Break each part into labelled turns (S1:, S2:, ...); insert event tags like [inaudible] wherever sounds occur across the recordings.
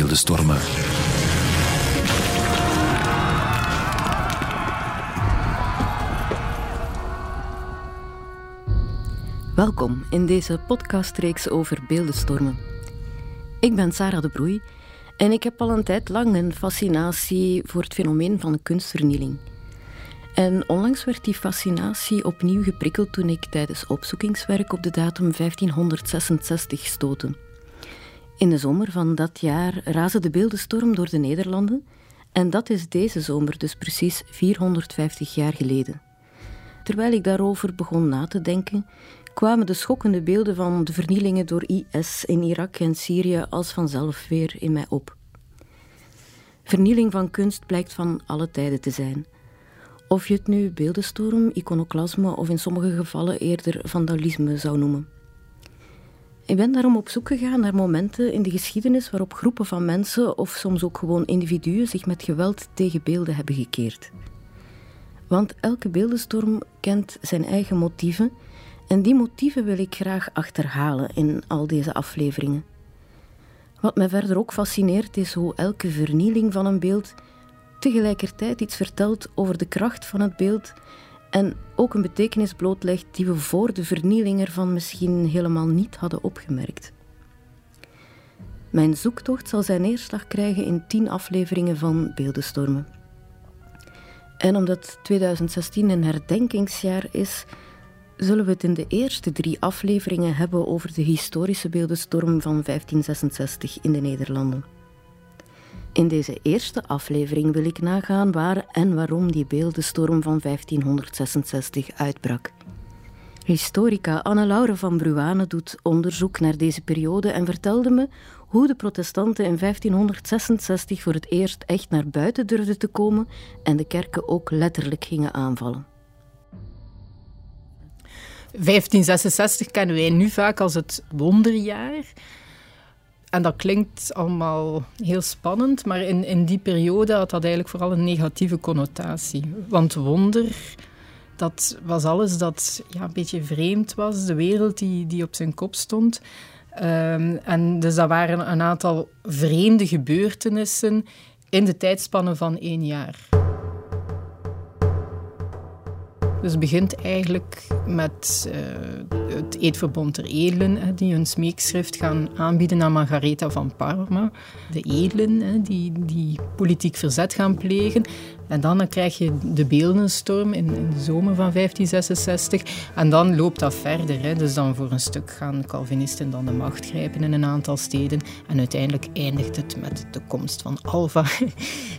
S1: beeldenstormen.
S2: Welkom in deze podcastreeks over beeldenstormen. Ik ben Sarah de Broei en ik heb al een tijd lang een fascinatie voor het fenomeen van kunstvernieling. En onlangs werd die fascinatie opnieuw geprikkeld toen ik tijdens opzoekingswerk op de datum 1566 stootte. In de zomer van dat jaar raasde de beeldenstorm door de Nederlanden en dat is deze zomer, dus precies 450 jaar geleden. Terwijl ik daarover begon na te denken, kwamen de schokkende beelden van de vernielingen door IS in Irak en Syrië als vanzelf weer in mij op. Vernieling van kunst blijkt van alle tijden te zijn. Of je het nu beeldenstorm, iconoclasme of in sommige gevallen eerder vandalisme zou noemen. Ik ben daarom op zoek gegaan naar momenten in de geschiedenis waarop groepen van mensen of soms ook gewoon individuen zich met geweld tegen beelden hebben gekeerd. Want elke beeldenstorm kent zijn eigen motieven en die motieven wil ik graag achterhalen in al deze afleveringen. Wat mij verder ook fascineert is hoe elke vernieling van een beeld tegelijkertijd iets vertelt over de kracht van het beeld en ook een betekenis blootlegt die we voor de vernieling ervan misschien helemaal niet hadden opgemerkt. Mijn zoektocht zal zijn neerslag krijgen in tien afleveringen van Beeldenstormen. En omdat 2016 een herdenkingsjaar is, zullen we het in de eerste drie afleveringen hebben over de historische beeldenstorm van 1566 in de Nederlanden. In deze eerste aflevering wil ik nagaan waar en waarom die beeldenstorm van 1566 uitbrak. Historica Anne-Laure van Bruane doet onderzoek naar deze periode en vertelde me hoe de protestanten in 1566 voor het eerst echt naar buiten durfden te komen en de kerken ook letterlijk gingen aanvallen.
S3: 1566 kennen wij nu vaak als het wonderjaar. En dat klinkt allemaal heel spannend, maar in, in die periode had dat eigenlijk vooral een negatieve connotatie. Want wonder, dat was alles dat ja, een beetje vreemd was, de wereld die, die op zijn kop stond. Um, en dus dat waren een aantal vreemde gebeurtenissen in de tijdspannen van één jaar. Dus het begint eigenlijk met uh, het Eedverbond der Edelen, die hun smeekschrift gaan aanbieden aan Margaretha van Parma. De edelen die, die politiek verzet gaan plegen. En dan, dan krijg je de beeldenstorm in, in, de zomer van 1566. En dan loopt dat verder. Hè. Dus dan voor een stuk gaan Calvinisten dan de macht grijpen in een aantal steden. En uiteindelijk eindigt het met de komst van Alva.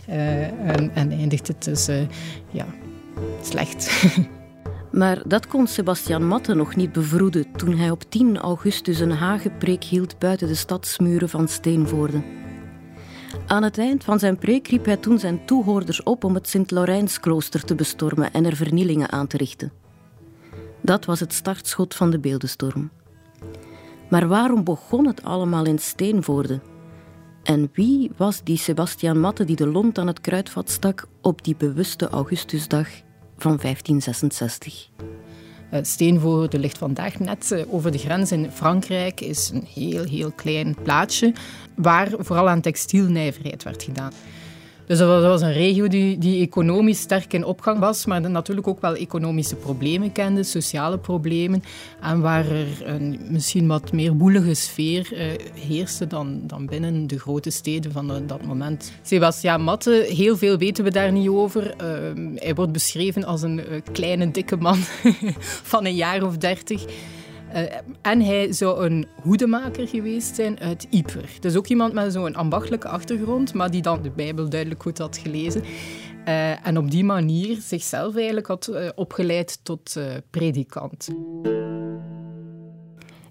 S3: uh, [laughs] en, en, eindigt het dus ja, slecht. [laughs]
S2: Maar dat kon Sebastian Matte nog niet bevroeden toen hij op 10 augustus een hagepreek hield buiten de stadsmuren van Steenvoorde. Aan het eind van zijn preek riep hij toen zijn toehoorders op om het Sint-Laurijnsklooster te bestormen en er vernielingen aan te richten. Dat was het startschot van de beeldenstorm. Maar waarom begon het allemaal in Steenvoorde? En wie was die Sebastian Matte die de lont aan het kruidvat stak op die bewuste Augustusdag van 1566?
S3: Steenvoorde ligt vandaag net eh, over de grens in Frankrijk. is een heel, heel klein plaatsje waar vooral aan textielnijverheid werd gedaan. Dus dat was een regio die, die economisch sterk in opgang was, maar natuurlijk ook wel economische problemen kende, sociale problemen. En waar er een misschien wat meer woelige sfeer eh, heerste dan, dan binnen de grote steden van dat moment. Sebastian Matte, heel veel weten we daar niet over. Uh, hij wordt beschreven als een uh, kleine, dikke man [laughs] van een jaar of dertig. Uh, en hij zou een hoedemaker geweest zijn uit Yper. Dus ook iemand met zo'n ambachtelijke achtergrond, maar die dan de Bijbel duidelijk goed had gelezen. Uh, en op die manier zichzelf eigenlijk had uh, opgeleid tot predikant.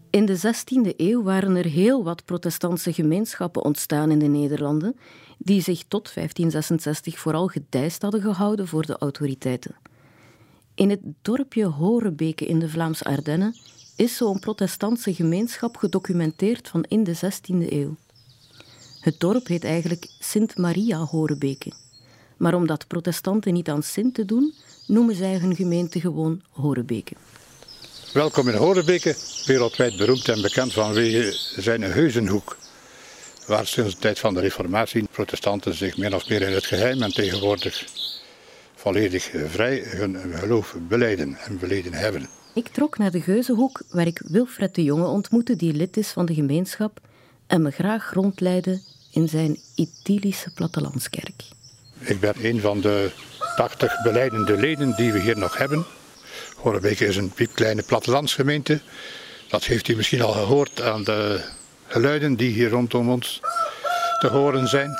S2: In de 16e eeuw waren er heel wat protestantse gemeenschappen ontstaan in de Nederlanden, die zich tot 1566 vooral gedijst hadden gehouden voor de autoriteiten. In het dorpje Horebeke in de Vlaamse Ardennen is zo'n protestantse gemeenschap gedocumenteerd van in de 16e eeuw. Het dorp heet eigenlijk Sint Maria Horebeke. Maar omdat protestanten niet aan Sint te doen, noemen zij hun gemeente gewoon Horebeke.
S4: Welkom in Horebeke, wereldwijd beroemd en bekend vanwege zijn Heuzenhoek.
S1: waar sinds de tijd van de reformatie protestanten zich min of meer in het geheim en tegenwoordig volledig vrij hun geloof beleiden en beleden hebben.
S2: Ik trok naar de Geuzenhoek, waar ik Wilfred de Jonge ontmoette, die lid is van de gemeenschap en me graag rondleidde in zijn idyllische plattelandskerk.
S1: Ik ben een van de 80 beleidende leden die we hier nog hebben. Horebeek is een piepkleine plattelandsgemeente. Dat heeft u misschien al gehoord aan de geluiden die hier rondom ons te horen zijn.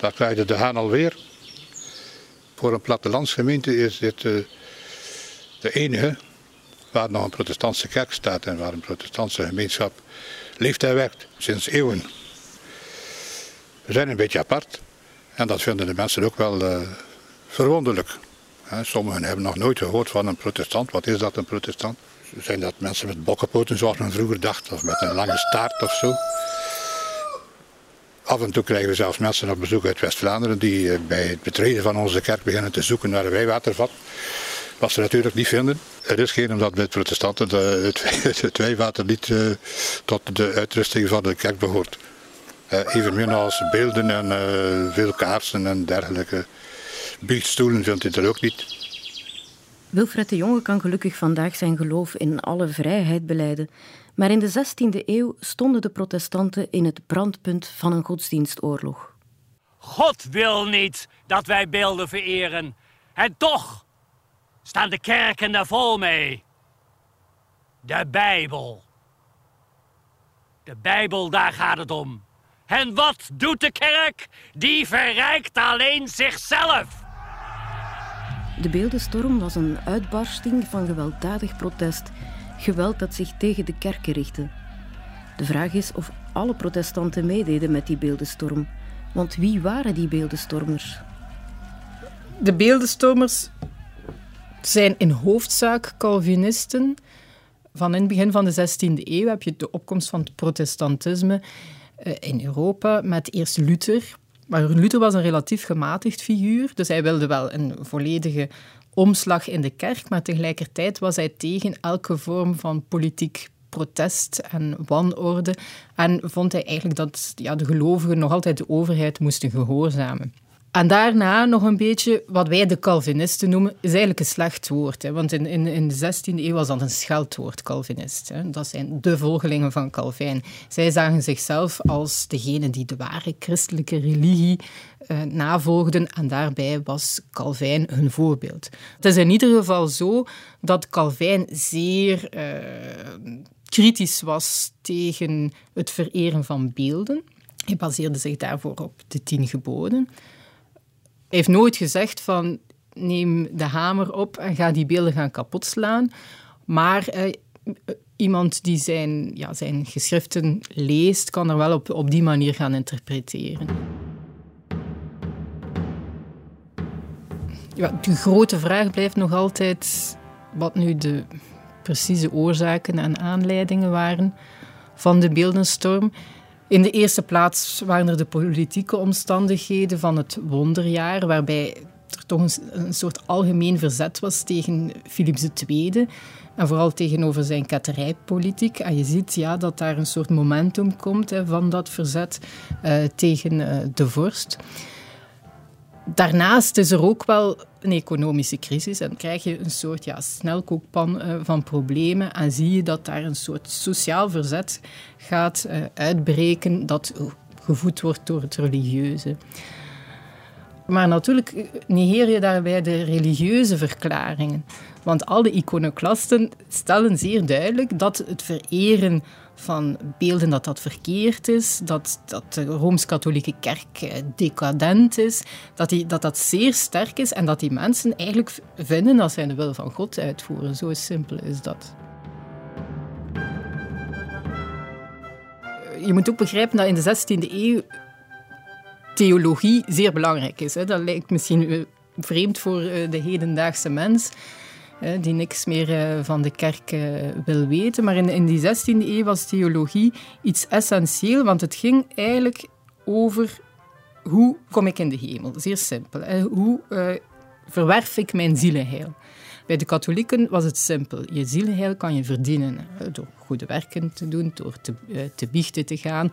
S1: Daar krijgt de haan alweer. Voor een plattelandsgemeente is dit uh, de enige waar nog een protestantse kerk staat en waar een protestantse gemeenschap leeft en werkt sinds eeuwen. We zijn een beetje apart en dat vinden de mensen ook wel uh, verwonderlijk. Sommigen hebben nog nooit gehoord van een protestant. Wat is dat, een protestant? Zijn dat mensen met bokkenpoten zoals men vroeger dacht, of met een lange staart of zo? Af en toe krijgen we zelfs mensen op bezoek uit West-Vlaanderen die eh, bij het betreden van onze kerk beginnen te zoeken naar een wijwatervat. Wat ze natuurlijk niet vinden. Er is geen omdat met protestanten de, het, [laughs] het wijwater niet uh, tot de uitrusting van de kerk behoort. Uh, evenmin als beelden en uh, veel kaarsen en dergelijke. Biechtstoelen vindt hij er ook niet.
S2: Wilfred de Jonge kan gelukkig vandaag zijn geloof in alle vrijheid beleiden. Maar in de 16e eeuw stonden de protestanten in het brandpunt van een godsdienstoorlog.
S4: God wil niet dat wij beelden vereren. En toch staan de kerken daar vol mee. De Bijbel. De Bijbel, daar gaat het om. En wat doet de kerk? Die verrijkt alleen zichzelf.
S2: De beeldenstorm was een uitbarsting van gewelddadig protest. Geweld dat zich tegen de kerken richtte. De vraag is of alle protestanten meededen met die beeldenstorm. Want wie waren die beeldenstormers?
S3: De beeldenstormers zijn in hoofdzaak Calvinisten. Van in het begin van de 16e eeuw heb je de opkomst van het protestantisme eh, in Europa met eerst Luther. Maar Luther was een relatief gematigd figuur, dus hij wilde wel een volledige omslag in de kerk, maar tegelijkertijd was hij tegen elke vorm van politiek protest en wanorde en vond hij eigenlijk dat ja, de gelovigen nog altijd de overheid moesten gehoorzamen. En daarna nog een beetje wat wij de Calvinisten noemen, is eigenlijk een slecht woord. Hè? Want in, in, in de 16e eeuw was dat een scheldwoord, Calvinist. Hè? Dat zijn de volgelingen van Calvijn. Zij zagen zichzelf als degene die de ware christelijke religie uh, navolgden. En daarbij was Calvijn hun voorbeeld. Het is in ieder geval zo dat Calvijn zeer uh, kritisch was tegen het vereren van beelden. Hij baseerde zich daarvoor op de tien geboden heeft nooit gezegd van neem de hamer op en ga die beelden gaan kapotslaan. Maar eh, iemand die zijn, ja, zijn geschriften leest, kan er wel op, op die manier gaan interpreteren. Ja, de grote vraag blijft nog altijd wat nu de precieze oorzaken en aanleidingen waren van de beeldenstorm. In de eerste plaats waren er de politieke omstandigheden van het wonderjaar, waarbij er toch een, soort algemeen verzet was tegen Philips II. En vooral tegenover zijn ketterijpolitiek. En je ziet ja, dat daar een soort momentum komt hè, van dat verzet uh, tegen uh, de vorst. Daarnaast is er ook wel een economische crisis en krijg je een soort ja, snelkookpan uh, van problemen en zie je dat daar een soort sociaal verzet gaat uh, uitbreken dat gevoed wordt door het religieuze. Maar natuurlijk negeer je daarbij de religieuze verklaringen. Want al de iconoclasten stellen zeer duidelijk dat het vereren van beelden dat dat verkeerd is, dat, dat de Rooms-Katholieke Kerk eh, decadent is, dat, die, dat dat zeer sterk is en dat die mensen eigenlijk vinden dat zij de wil van God uitvoeren. Zo simpel is dat. Je moet ook begrijpen dat in de 16e eeuw theologie zeer belangrijk is. Dat lijkt misschien eh, vreemd voor eh, de hedendaagse mens die niks meer eh, van de kerk eh, wil weten. Maar in, die 16e eeuw was theologie iets essentieel, want het ging eigenlijk over hoe kom ik in de hemel. Zeer simpel. Hoe uh, verwerf ik mijn zielenheil? Bij de katholieken was het simpel. Je zielenheil kan je verdienen door goede werken te doen, door te, te biechten te gaan,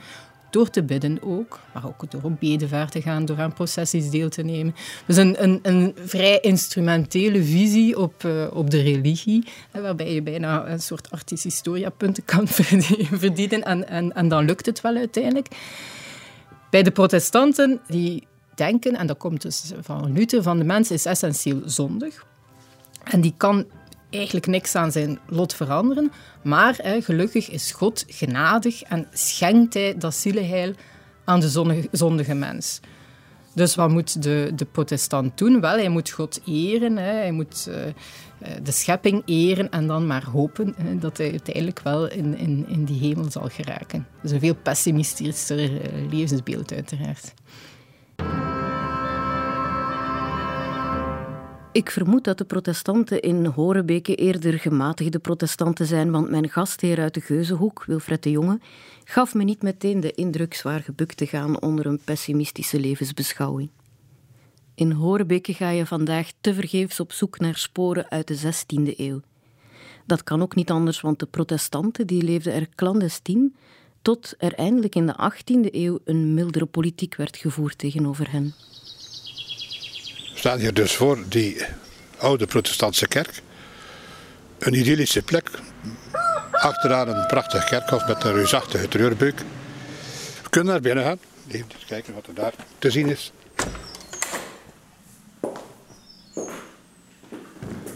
S3: door te bidden ook, maar ook door op bedevaart te gaan, door aan processies deel te nemen. Dus een, een, een vrij instrumentele visie op, uh, op de religie, waarbij je bijna een soort artistisch punten kan [laughs] verdienen en, en, en dan lukt het wel uiteindelijk. Bij de protestanten, die denken, en dat komt dus van Luther, van de mens is essentieel zondig. En die kan eigenlijk niks aan zijn lot veranderen. Maar hè, gelukkig is God genadig en schenkt hij dat zielenheil aan de zondige mens. Dus wat moet de, de protestant doen? Wel, hij moet God eren, hè. hij moet uh, de schepping eren en dan maar hopen hè, dat hij uiteindelijk wel in, in, in die hemel zal geraken. Is een veel pessimistischer uh, levensbeeld uiteraard.
S2: Ik vermoed dat de protestanten in Horebeke eerder gematigde protestanten zijn, want mijn gastheer uit de Geuzenhoek, Wilfred de Jonge, gaf me niet meteen de indruk zwaar gebukt te gaan onder een pessimistische levensbeschouwing. In Horebeke ga je vandaag tevergeefs op zoek naar sporen uit de 16e eeuw. Dat kan ook niet anders, want de protestanten die leefden er clandestien, tot er eindelijk in de 18e eeuw een mildere politiek werd gevoerd tegenover hen
S1: staan hier dus voor die oude protestantse kerk. Een idyllische plek. Achteraan een prachtig kerkhof met een reusachtige treurbeuk. We kunnen naar binnen gaan. Even kijken wat er daar te zien is.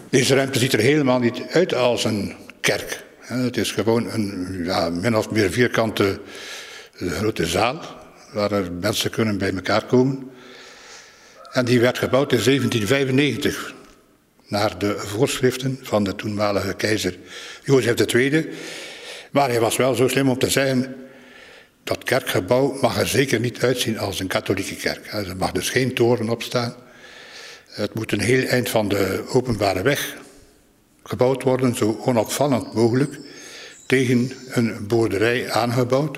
S1: Deze ruimte ziet er helemaal niet uit als een kerk. Het is gewoon een ja, min of meer vierkante grote zaal waar er mensen kunnen bij elkaar komen. En die werd gebouwd in 1795 naar de voorschriften van de toenmalige keizer Jozef II. Maar hij was wel zo slim om te zeggen, dat kerkgebouw mag er zeker niet uitzien als een katholieke kerk. Er mag dus geen toren op staan. Het moet een heel eind van de openbare weg gebouwd worden, zo onopvallend mogelijk, tegen een boerderij aangebouwd.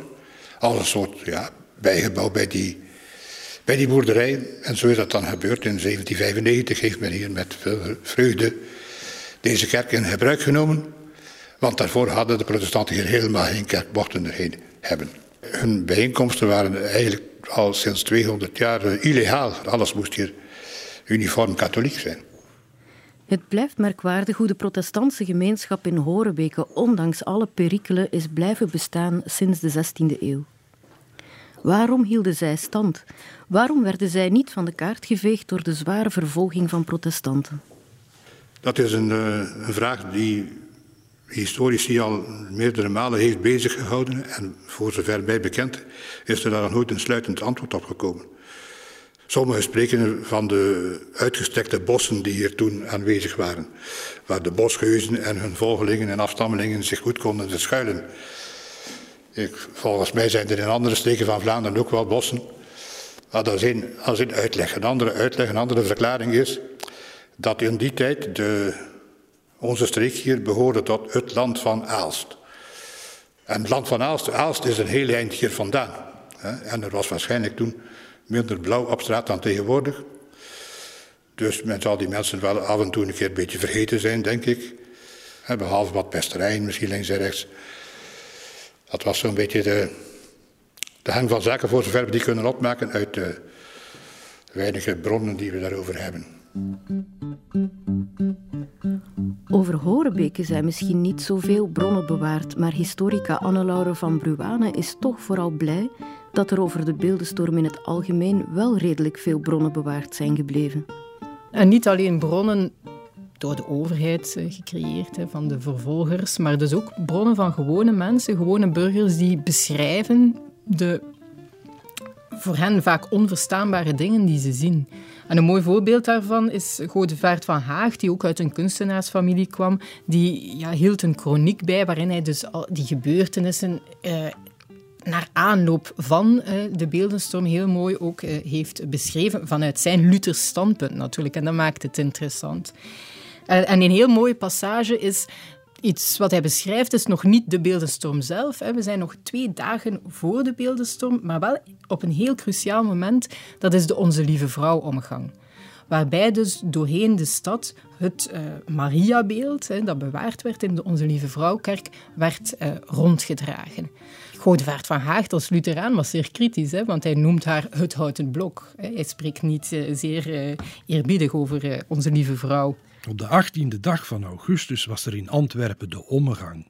S1: Als een soort ja, bijgebouw bij die bij die boerderij. En zo is dat dan gebeurd. In 1795 heeft men hier met veel vreugde deze kerk in gebruik genomen. Want daarvoor hadden de protestanten hier helemaal geen kerk, mochten er geen hebben. Hun bijeenkomsten waren eigenlijk al sinds 200 jaar illegaal. Alles moest hier uniform katholiek zijn.
S2: Het blijft merkwaardig hoe de protestantse gemeenschap in Horebeke ondanks alle perikelen is blijven bestaan sinds de 16e eeuw. Waarom hielden zij stand? Waarom werden zij niet van de kaart geveegd door de zware vervolging van protestanten?
S1: Dat is een, eh, een vraag die historici al meerdere malen heeft bezig gehouden. En voor zover mij bekend is er daar nooit een sluitend antwoord op gekomen. Sommigen spreken van de uitgestrekte bossen die hier toen aanwezig waren. Waar de bosgeuzen en hun volgelingen en afstammelingen zich goed konden schuilen. Ik, volgens mij zijn er in andere streken van Vlaanderen ook wel bossen. Maar dat is een, een uitleg. Een andere uitleg, een andere verklaring is dat in die tijd de, onze streek hier behoorde tot het land van Aalst. En het land van Aalst, Aalst is een heel eind hier vandaan. En er was waarschijnlijk toen minder blauw op straat dan tegenwoordig. Dus men zal die mensen wel af en toe een keer een beetje vergeten zijn, denk ik. Behalve wat pesterijen, misschien links en rechts. Dat was zo'n beetje de, de hang van zaken voor zover we die kunnen opmaken uit de weinige bronnen die we daarover hebben.
S2: Over Horebeke zijn misschien niet zoveel bronnen bewaard, maar historica Anne-Laure van Bruane is toch vooral blij dat er over de beeldenstorm in het algemeen wel redelijk veel bronnen bewaard zijn gebleven.
S3: En niet alleen bronnen door de overheid eh, gecreëerd, van de vervolgers, maar dus ook bronnen van gewone mensen, gewone burgers die beschrijven de voor hen vaak onverstaanbare dingen die ze zien. En een mooi voorbeeld daarvan is Godevaart van Haag, die ook uit een kunstenaarsfamilie kwam. Die ja, hield een chroniek bij waarin hij dus al die gebeurtenissen eh, naar aanloop van uh, de beeldenstorm heel mooi ook uh, heeft beschreven. Vanuit zijn Luthers standpunt natuurlijk. En dat maakt het interessant. En een heel mooie passage is iets wat hij beschrijft, is nog niet de beeldenstorm zelf. We zijn nog twee dagen voor de beeldenstorm, maar wel op een heel cruciaal moment. Dat is de Onze Lieve Vrouw omgang. waarbij dus doorheen de stad het uh, Mariabeeld, dat bewaard werd in de Onze Lieve Vrouwkerk, werd uh, rondgedragen. Godevaart van Haagt als Lutheraan was zeer kritisch, hè, want hij noemt haar het houten blok. Hij spreekt niet uh, zeer eerbiedig over Onze Lieve Vrouw.
S5: Op de 18e dag van augustus was er in Antwerpen de ommegang.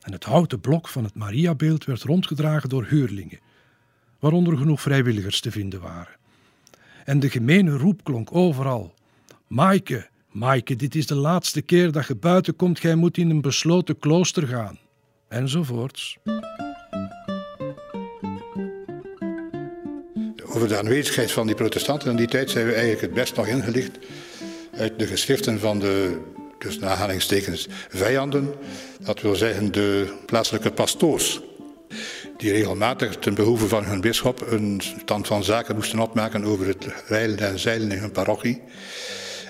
S5: En het houten blok van het Mariabeeld werd rondgedragen door huurlingen, waaronder genoeg vrijwilligers te vinden waren. En de gemene roep klonk overal: Maaike, Maaike, dit is de laatste keer dat je buiten komt, gij moet in een besloten klooster gaan. Enzovoorts.
S1: Over de aanwezigheid van die protestanten in die tijd zijn we eigenlijk het best nog ingelicht uit de geschriften van de, dus aanhalingstekens, vijanden. Dat wil zeggen de plaatselijke pastoors. Die regelmatig ten behoeve van hun bisschop een stand van zaken moesten opmaken over het rijden en zeilen in hun parochie.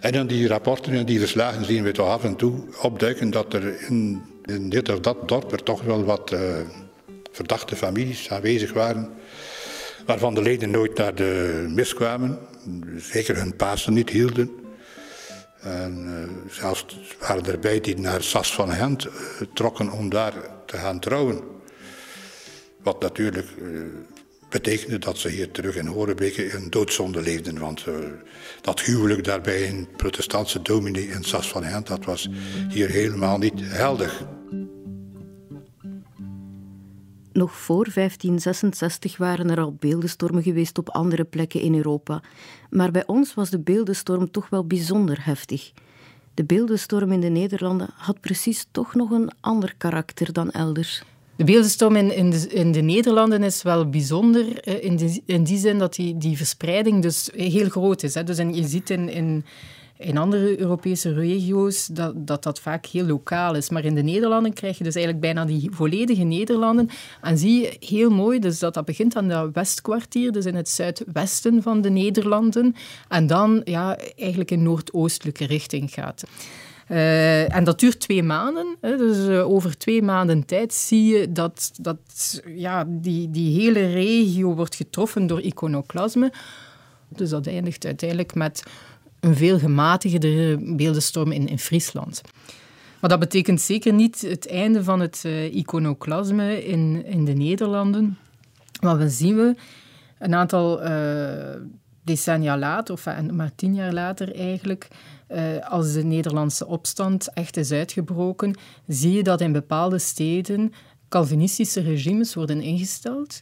S1: En in die rapporten en die verslagen zien we toch af en toe opduiken dat er in, in dit of dat dorp er toch wel wat uh, verdachte families aanwezig waren. Waarvan de leden nooit naar de mis kwamen, zeker hun Pasen niet hielden. En uh, zelfs waren er bij die naar Sas van Gent uh, trokken om daar te gaan trouwen. Wat natuurlijk uh, betekende dat ze hier terug in Horebeke een doodzonde leefden. Want dat huwelijk daarbij een protestantse dominee in Sas van Gent, dat was hier helemaal niet helder.
S2: Nog voor 1566 waren er al beeldenstormen geweest op andere plekken in Europa. Maar bij ons was de beeldenstorm toch wel bijzonder heftig. De beeldenstorm in de Nederlanden had precies toch nog een ander karakter dan elders.
S3: De beeldenstorm in, in, de, in de Nederlanden is wel bijzonder eh, in, in die zin dat die, die verspreiding dus heel groot is. Hè. Dus en je ziet in, in in andere Europese regio's dat, dat dat vaak heel lokaal is. Maar in de Nederlanden krijg je dus eigenlijk bijna die volledige Nederlanden. En zie je heel mooi dus dat dat begint aan dat westkwartier, dus in het zuidwesten van de Nederlanden. En dan ja, eigenlijk in noordoostelijke richting gaat. Uh, en dat duurt twee maanden. Hè, dus uh, over twee maanden tijd zie je dat, dat ja, die, die hele regio wordt getroffen door iconoclasme. Dus dat eindigt uiteindelijk met een veel gematigde beeldenstorm in, in Friesland. Maar dat betekent zeker niet het einde van het uh, iconoclasme in, in de Nederlanden. Wat we zien we een aantal uh, decennia later, of maar tien jaar later eigenlijk, als de Nederlandse opstand echt is uitgebroken, zie je dat in bepaalde steden Calvinistische regimes worden ingesteld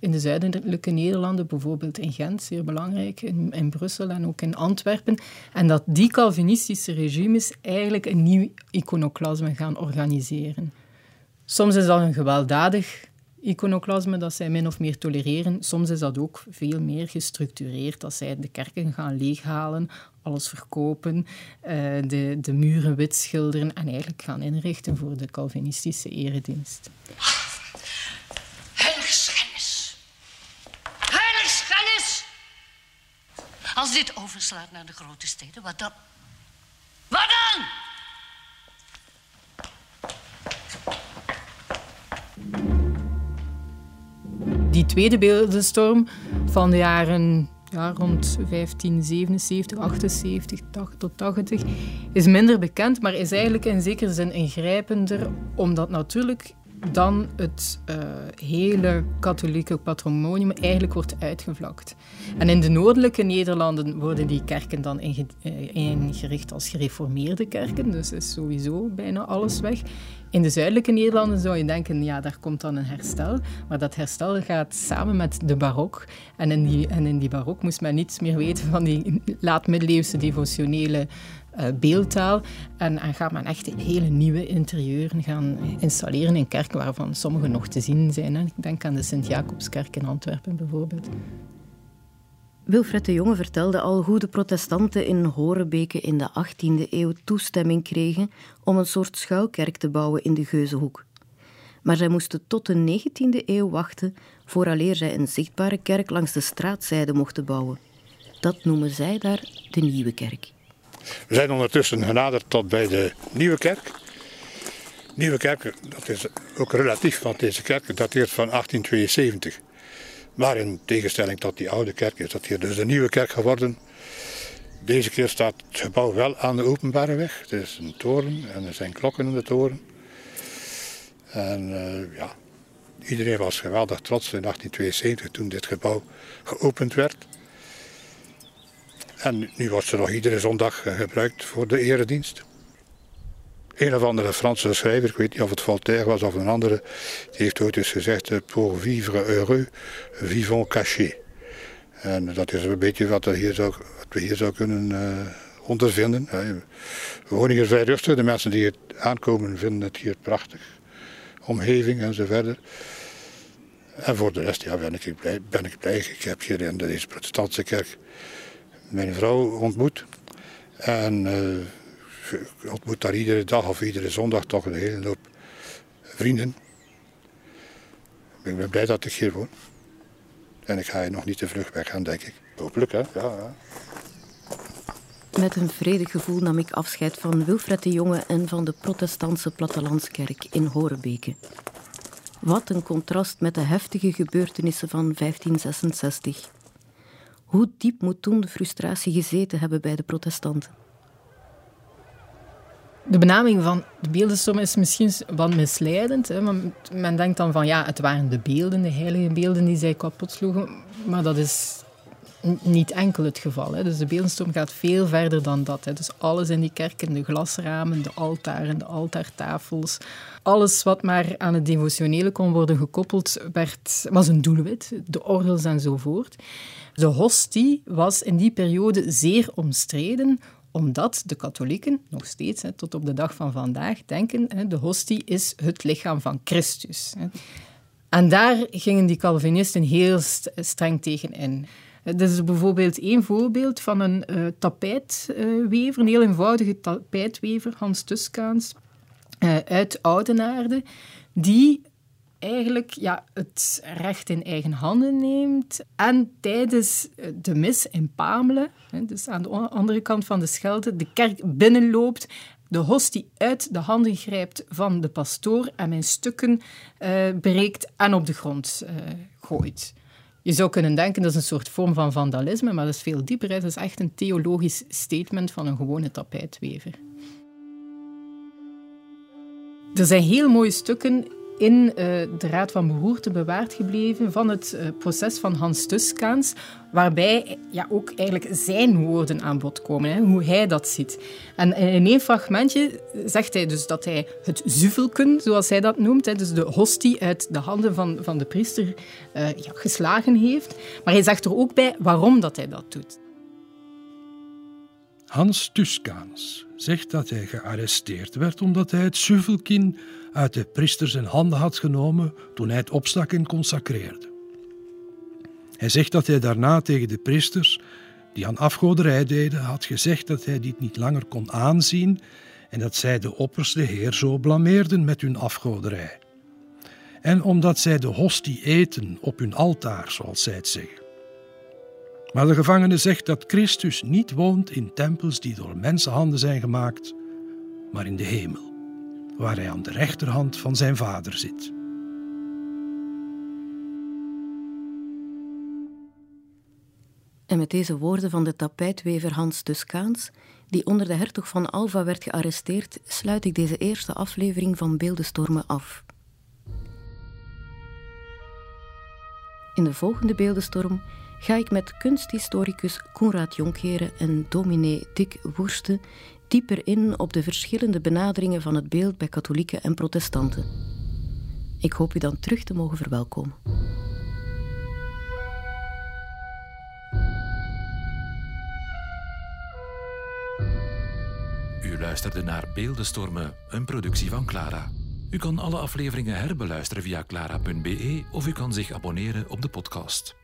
S3: in de zuidelijke Nederlanden, bijvoorbeeld in Gent, zeer belangrijk, in, in, Brussel en ook in Antwerpen. En dat die Calvinistische regimes eigenlijk een nieuw iconoclasme gaan organiseren. Soms is dat een gewelddadig iconoclasme dat zij min of meer tolereren. Soms is dat ook veel meer gestructureerd, dat zij de kerken gaan leeghalen, alles verkopen, eh, de, de muren wit schilderen en eigenlijk gaan inrichten voor de Calvinistische eredienst.
S6: Als dit overslaat naar de grote steden, wat dan? Wat dan?
S3: Die tweede beeldenstorm van de jaren ja, rond 1577, 78 80 tot 80 is minder bekend, maar is eigenlijk in zekere zin ingrijpender, omdat natuurlijk dan het uh, hele katholieke patrimonium eigenlijk wordt uitgevlakt. En in de noordelijke Nederlanden worden die kerken dan uh, ingericht als gereformeerde kerken, dus is sowieso bijna alles weg. In de zuidelijke Nederlanden zou je denken, ja, daar komt dan een herstel. Maar dat herstel gaat samen met de barok. En in die, en in die barok moest men niets meer weten van die laat-middeleeuwse devotionele beeldtaal. En, en gaat men echt hele nieuwe interieuren gaan installeren in kerken waarvan sommige nog te zien zijn. Ik denk aan de Sint-Jacobskerk in Antwerpen bijvoorbeeld.
S2: Wilfred de Jonge vertelde al hoe de protestanten in Horebeke in de 18e eeuw toestemming kregen om een soort schuilkerk te bouwen in de Geuzenhoek. Maar zij moesten tot de 19e eeuw wachten vooraleer zij een zichtbare kerk langs de straatzijde mochten bouwen. Dat noemen zij daar de Nieuwe Kerk.
S1: We zijn ondertussen genaderd tot bij de Nieuwe Kerk. Nieuwe Kerk, dat is ook relatief, want deze kerk dateert van 1872. Maar in tegenstelling tot die oude kerk is dat hier dus de Nieuwe Kerk geworden. Deze keer staat het gebouw wel aan de openbare weg. Het is een toren en er zijn klokken in de toren. En uh, ja, iedereen was geweldig trots in 1872 toen dit gebouw geopend werd. En nu wordt ze nog iedere zondag eh, gebruikt voor de eredienst. Een of andere Franse schrijver, ik weet niet of het Voltaire was of een andere, die heeft ooit eens gezegd: eh, Pour vivre heureux, vivons cachés. En dat is een beetje wat, er hier wat we hier zouden kunnen uh, ondervinden. We wonen hier vrij rustig. De mensen die hier aankomen vinden het hier prachtig. Omgeving en zo verder. En voor de rest ja, ben, ik blij, ben ik blij. Ik heb hier in deze protestantse kerk mijn vrouw ontmoet. En uh, ik ontmoet daar iedere dag of iedere zondag toch een hele hoop vrienden. Ik ben blij dat ik hier woon. En ik ga hier nog niet te vlug weg gaan, denk ik. Hopelijk, hè? Ja, ja.
S2: Met een vredig gevoel nam ik afscheid van Wilfred de Jonge en van de protestantse plattelandskerk in Horebeke. Wat een contrast met de heftige gebeurtenissen van 1566. Hoe diep moet toen de frustratie gezeten hebben bij de protestanten?
S3: De benaming van de beeldensom is misschien wat misleidend. Hè? men denkt dan van ja, het waren de beelden, de heilige beelden die zij kapot sloegen. Maar dat is niet enkel het geval. Hè. Dus de beeldenstorm gaat veel verder dan dat. Hè. Dus alles in die kerken, de glasramen, de altaren, de altaartafels, alles wat maar aan het devotionele kon worden gekoppeld, werd, was een doelwit. De ordels enzovoort. De hostie was in die periode zeer omstreden, omdat de katholieken nog steeds, tot op de dag van vandaag, denken de hostie is het lichaam van Christus. En daar gingen die Calvinisten heel streng tegen in. Dit is bijvoorbeeld één voorbeeld van een uh, tapijtwever, een heel eenvoudige tapijtwever, Hans Tuskaans, uh, uit Oudenaarde, die eigenlijk ja, het recht in eigen handen neemt en tijdens de mis in Pamelen, dus aan de andere kant van de Schelde, de kerk binnenloopt de hostie uit de handen grijpt van de pastoor en mijn stukken breekt en op de grond gooit. Je zou kunnen denken dat is een soort vorm van vandalisme, maar dat is veel dieper. Het is echt een theologisch statement van een gewone tapijtwever. Er zijn heel mooie stukken in uh, de Raad van Beroerte bewaard gebleven van het uh, proces van Hans Tuskaans, waarbij ja, ook eigenlijk zijn woorden aan bod komen, hè, hoe hij dat ziet. En in één fragmentje zegt hij dus dat hij het zuvelken, zoals hij dat noemt, hè, dus de hostie uit de handen van, van de priester uh, ja, geslagen heeft. Maar hij zegt er ook bij waarom dat hij dat doet.
S5: Hans Tuskaans zegt dat hij gearresteerd werd omdat hij het zuvelkin uit de priester zijn handen had genomen toen hij het opstak en consacreerde. Hij zegt dat hij daarna tegen de priesters die aan afgoderij deden had gezegd dat hij dit niet langer kon aanzien en dat zij de opperste Heer zo blameerden met hun afgoderij. En omdat zij de hostie eten op hun altaar, zoals zij het zeggen. Maar de gevangene zegt dat Christus niet woont in tempels die door mensenhanden zijn gemaakt, maar in de hemel waar hij aan de rechterhand van zijn vader zit.
S2: En met deze woorden van de tapijtwever Hans Tuskaans, die onder de hertog van Alva werd gearresteerd, sluit ik deze eerste aflevering van Beeldenstormen af. In de volgende Beeldenstorm ga ik met kunsthistoricus Koenraad Jonkeren en dominee Dick Woerste dieper in op de verschillende benaderingen van het beeld bij katholieken en protestanten. Ik hoop u dan terug te mogen verwelkomen.
S7: U luisterde naar Beeldenstormen, een productie van Clara. U kan alle afleveringen herbeluisteren via clara.be of u kan zich abonneren op de podcast.